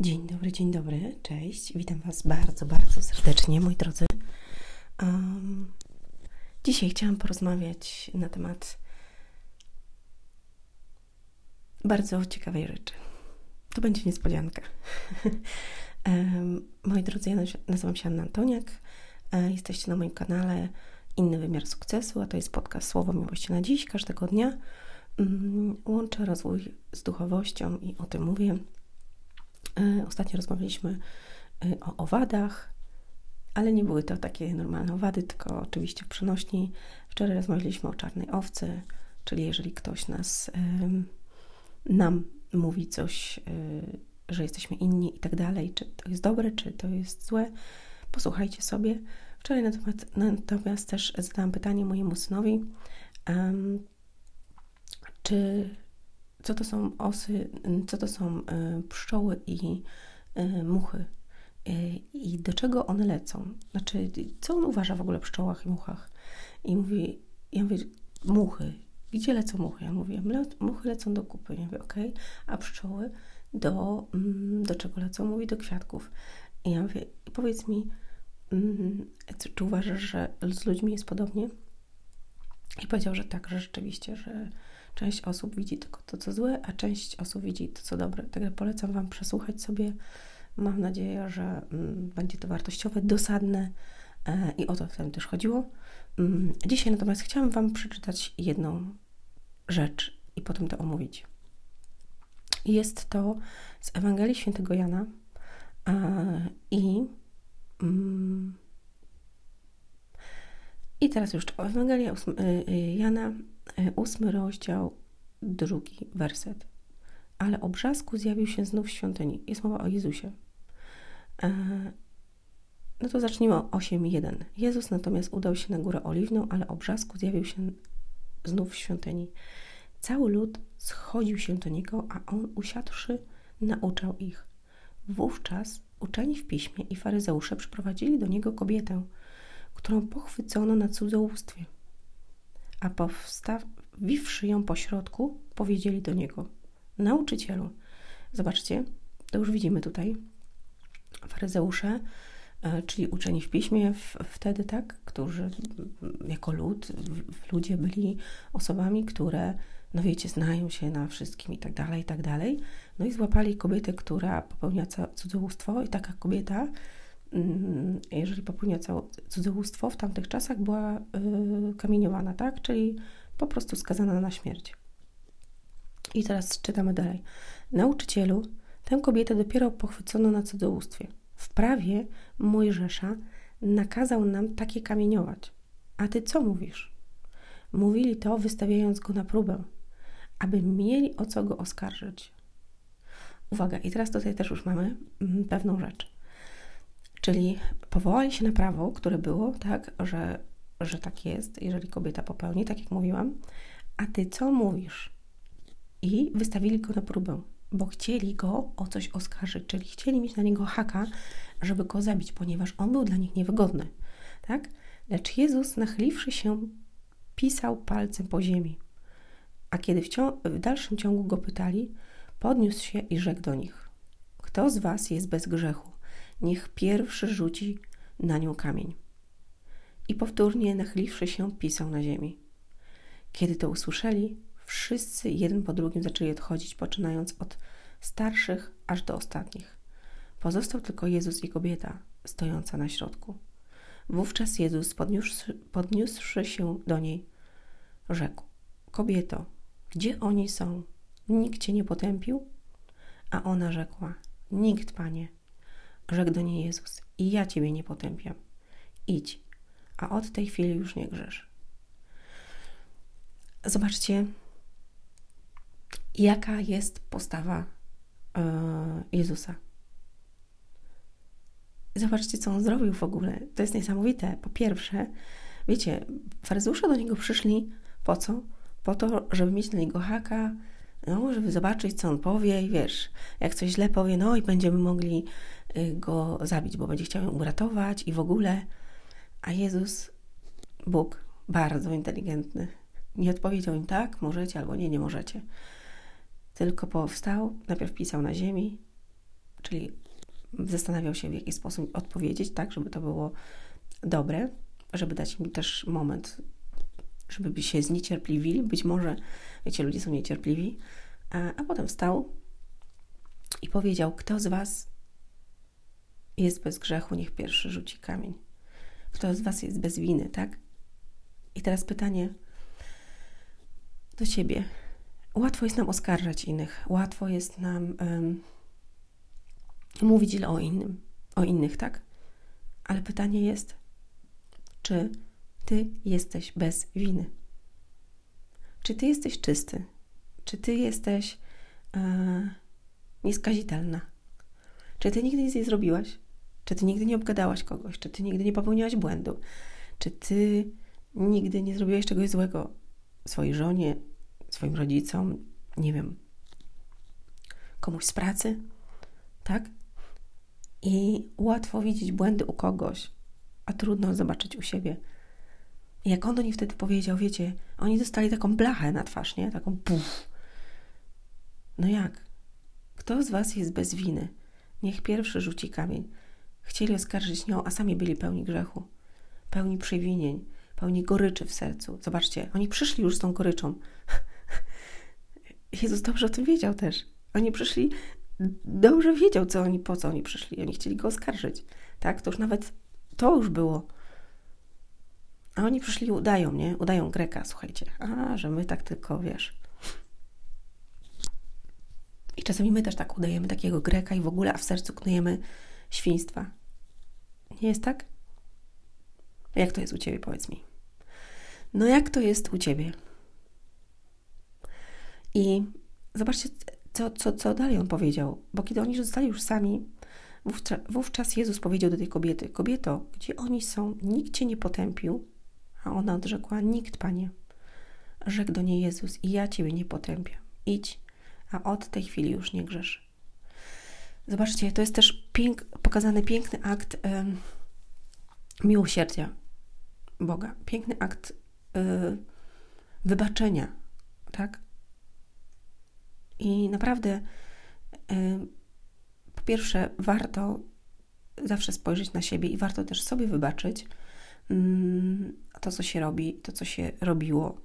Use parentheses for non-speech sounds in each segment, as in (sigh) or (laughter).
Dzień dobry, dzień dobry, cześć. Witam Was bardzo, bardzo serdecznie, moi drodzy. Um, dzisiaj chciałam porozmawiać na temat bardzo ciekawej rzeczy. To będzie niespodzianka. (laughs) um, moi drodzy, ja nazywam się Anna Antoniak. E, jesteście na moim kanale Inny Wymiar Sukcesu, a to jest podcast Słowo Miłości na Dziś, każdego dnia. Um, łączę rozwój z duchowością i o tym mówię ostatnio rozmawialiśmy e, o owadach, ale nie były to takie normalne owady, tylko oczywiście przenośni. Wczoraj rozmawialiśmy o czarnej owcy, czyli jeżeli ktoś nas, nam mówi coś, e, że jesteśmy inni i tak dalej, czy to jest dobre, czy to jest złe, posłuchajcie sobie. Wczoraj natomiast, natomiast też zadałam pytanie mojemu synowi, um, czy co to są osy, co to są e, pszczoły i e, muchy e, i do czego one lecą. Znaczy, co on uważa w ogóle o pszczołach i muchach. I mówi, ja mówię, muchy. Gdzie lecą muchy? Ja mówię, muchy lecą do kupy. Ja mówię, okej, okay. a pszczoły do, mm, do czego lecą? Mówi, do kwiatków. I ja mówię, powiedz mi, mm, czy uważasz, że z ludźmi jest podobnie? I powiedział, że tak, że rzeczywiście, że Część osób widzi tylko to, co złe, a część osób widzi to, co dobre. Także polecam Wam przesłuchać sobie. Mam nadzieję, że mm, będzie to wartościowe, dosadne e, i o to w tym też chodziło. Mm, dzisiaj natomiast chciałam Wam przeczytać jedną rzecz i potem to omówić. Jest to z Ewangelii Świętego Jana i mm, i teraz już Ewangelia y, y, Jana, ósmy rozdział, drugi werset. Ale o brzasku zjawił się znów w świątyni. Jest mowa o Jezusie. E, no to zacznijmy o 8.1. Jezus natomiast udał się na górę oliwną, ale o brzasku zjawił się znów w świątyni. Cały lud schodził się do niego, a on usiadłszy nauczał ich. Wówczas uczeni w piśmie i faryzeusze przyprowadzili do niego kobietę, którą pochwycono na cudzołóstwie a powstawiwszy ją po środku, powiedzieli do niego: Nauczycielu, zobaczcie, to już widzimy tutaj. Faryzeusze, e, czyli uczeni w piśmie, wtedy tak, którzy jako lud, ludzie byli osobami, które, no wiecie, znają się na wszystkim i tak dalej, i tak dalej. No i złapali kobietę, która popełnia cudzołóstwo, i taka kobieta jeżeli popełnia cudzołóstwo, w tamtych czasach była y, kamieniowana, tak? Czyli po prostu skazana na śmierć. I teraz czytamy dalej. Nauczycielu, tę kobietę dopiero pochwycono na cudzołóstwie. W prawie Mojżesza nakazał nam takie kamieniować. A ty co mówisz? Mówili to, wystawiając go na próbę, aby mieli o co go oskarżyć. Uwaga, i teraz tutaj też już mamy mm, pewną rzecz. Czyli powołali się na prawo, które było, tak, że, że tak jest, jeżeli kobieta popełni, tak jak mówiłam, a ty co mówisz? I wystawili go na próbę, bo chcieli go o coś oskarżyć, czyli chcieli mieć na niego haka, żeby go zabić, ponieważ on był dla nich niewygodny, tak? Lecz Jezus, nachyliwszy się, pisał palcem po ziemi. A kiedy w, w dalszym ciągu go pytali, podniósł się i rzekł do nich: Kto z was jest bez grzechu? Niech pierwszy rzuci na nią kamień. I powtórnie nachyliwszy się, pisał na ziemi. Kiedy to usłyszeli, wszyscy jeden po drugim zaczęli odchodzić, poczynając od starszych aż do ostatnich. Pozostał tylko Jezus i kobieta, stojąca na środku. Wówczas Jezus, podniósłszy, podniósłszy się do niej, rzekł: Kobieto, gdzie oni są? Nikt cię nie potępił? A ona rzekła: Nikt, panie. Rzekł do niej Jezus: I ja ciebie nie potępiam. Idź, a od tej chwili już nie grzesz. Zobaczcie, jaka jest postawa e, Jezusa. Zobaczcie, co on zrobił w ogóle. To jest niesamowite. Po pierwsze, wiecie, faryzeusze do niego przyszli po co? Po to, żeby mieć na niego haka, no, żeby zobaczyć, co on powie i wiesz, jak coś źle powie, no i będziemy mogli y, go zabić, bo będzie chciał ją uratować i w ogóle. A Jezus, Bóg, bardzo inteligentny, nie odpowiedział im tak, możecie albo nie, nie możecie. Tylko powstał, najpierw pisał na ziemi, czyli zastanawiał się, w jaki sposób odpowiedzieć, tak, żeby to było dobre, żeby dać mi też moment, żeby się zniecierpliwili. Być może, wiecie, ludzie są niecierpliwi. A, potem wstał i powiedział: Kto z Was jest bez grzechu, niech pierwszy rzuci kamień. Kto z Was jest bez winy, tak? I teraz pytanie do Ciebie. Łatwo jest nam oskarżać innych, łatwo jest nam um, mówić o innym, o innych, tak? Ale pytanie jest, czy Ty jesteś bez winy? Czy Ty jesteś czysty? Czy Ty jesteś e, nieskazitelna? Czy Ty nigdy nic nie zrobiłaś? Czy Ty nigdy nie obgadałaś kogoś? Czy Ty nigdy nie popełniłaś błędu? Czy Ty nigdy nie zrobiłaś czegoś złego swojej żonie, swoim rodzicom, nie wiem, komuś z pracy? Tak? I łatwo widzieć błędy u kogoś, a trudno zobaczyć u siebie. I jak on do nich wtedy powiedział, wiecie, oni dostali taką blachę na twarz, nie? Taką puf. No jak? Kto z was jest bez winy? Niech pierwszy rzuci kamień. Chcieli oskarżyć nią, a sami byli pełni grzechu, pełni przewinień, pełni goryczy w sercu. Zobaczcie, oni przyszli już z tą goryczą. (laughs) Jezus dobrze o tym wiedział też. Oni przyszli, dobrze wiedział, co oni, po co oni przyszli. Oni chcieli go oskarżyć. Tak? To już nawet to już było. A oni przyszli, udają, nie? Udają Greka, słuchajcie. A, że my tak tylko, wiesz. I czasami my też tak udajemy takiego Greka i w ogóle, a w sercu knujemy świństwa. Nie jest tak? Jak to jest u Ciebie, powiedz mi? No jak to jest u Ciebie? I zobaczcie, co, co, co dalej on powiedział. Bo kiedy oni zostali już sami, wówczas Jezus powiedział do tej kobiety: Kobieto, gdzie oni są, nikt cię nie potępił. A ona odrzekła: Nikt, panie. Rzekł do niej Jezus: I ja ciebie nie potępiam. Idź, a od tej chwili już nie grzesz. Zobaczcie, to jest też pięk, pokazany piękny akt y, miłosierdzia Boga. Piękny akt y, wybaczenia, tak? I naprawdę, po pierwsze, warto zawsze spojrzeć na siebie i warto też sobie wybaczyć to, co się robi, to, co się robiło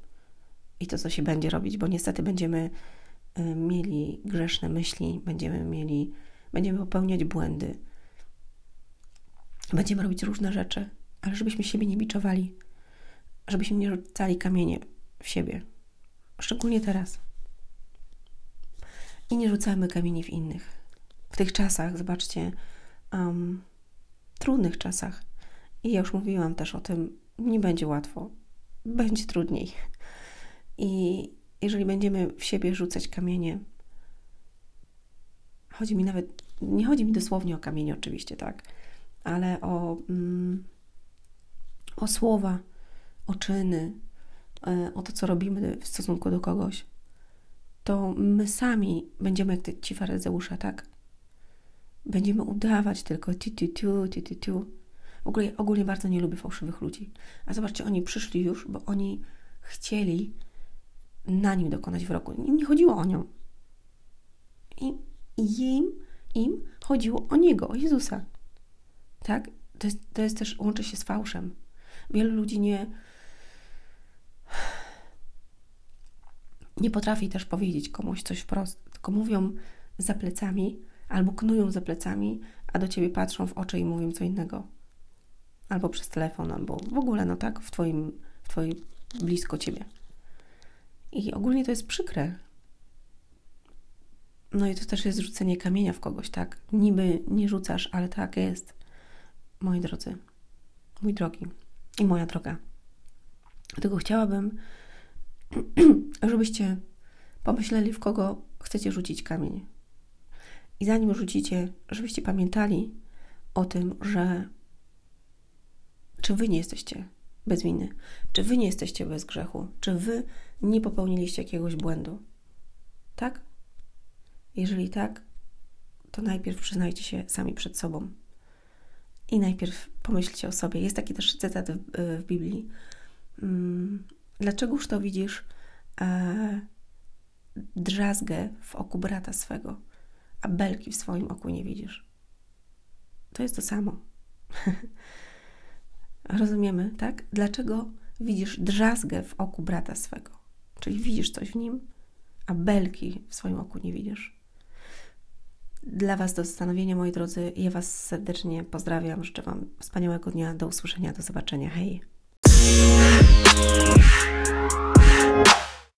i to, co się będzie robić, bo niestety będziemy y, mieli grzeszne myśli, będziemy mieli, będziemy popełniać błędy, będziemy robić różne rzeczy, ale żebyśmy siebie nie biczowali, żebyśmy nie rzucali kamienie w siebie, szczególnie teraz. I nie rzucamy kamieni w innych. W tych czasach, zobaczcie, um, trudnych czasach, i ja już mówiłam też o tym, nie będzie łatwo, będzie trudniej. I jeżeli będziemy w siebie rzucać kamienie, chodzi mi nawet, nie chodzi mi dosłownie o kamienie, oczywiście, tak, ale o, mm, o słowa, o czyny, e, o to, co robimy w stosunku do kogoś to my sami będziemy jak te ci faryzeusze, tak? Będziemy udawać tylko ti ti tu, ti ti tu. W ogóle ogólnie bardzo nie lubię fałszywych ludzi. A zobaczcie, oni przyszli już, bo oni chcieli na nim dokonać wyroku. Im nie chodziło o nią. I im, im chodziło o niego, o Jezusa. Tak? To jest, to jest też, łączy się z fałszem. Wielu ludzi nie nie potrafi też powiedzieć komuś coś wprost, tylko mówią za plecami albo knują za plecami, a do ciebie patrzą w oczy i mówią co innego. Albo przez telefon, albo w ogóle, no tak, w twoim, w twoim blisko ciebie. I ogólnie to jest przykre. No i to też jest rzucenie kamienia w kogoś, tak? Niby nie rzucasz, ale tak jest. Moi drodzy, mój drogi i moja droga. Dlatego chciałabym, (clears throat) żebyście pomyśleli, w kogo chcecie rzucić kamień. I zanim rzucicie, żebyście pamiętali o tym, że czy wy nie jesteście bez winy, czy wy nie jesteście bez grzechu, czy wy nie popełniliście jakiegoś błędu. Tak? Jeżeli tak, to najpierw przyznajcie się sami przed sobą. I najpierw pomyślcie o sobie. Jest taki też cytat w, w Biblii. Mm, Dlaczegoż to widzisz e, drzazgę w oku brata swego, a belki w swoim oku nie widzisz. To jest to samo. (laughs) Rozumiemy, tak? Dlaczego widzisz drzazgę w oku brata swego? Czyli widzisz coś w nim, a belki w swoim oku nie widzisz. Dla Was do zastanowienia, moi drodzy. Ja Was serdecznie pozdrawiam. Życzę Wam wspaniałego dnia. Do usłyszenia, do zobaczenia. Hej!